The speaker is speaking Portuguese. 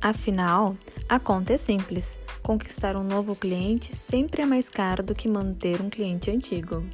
Afinal, a conta é simples: conquistar um novo cliente sempre é mais caro do que manter um cliente antigo.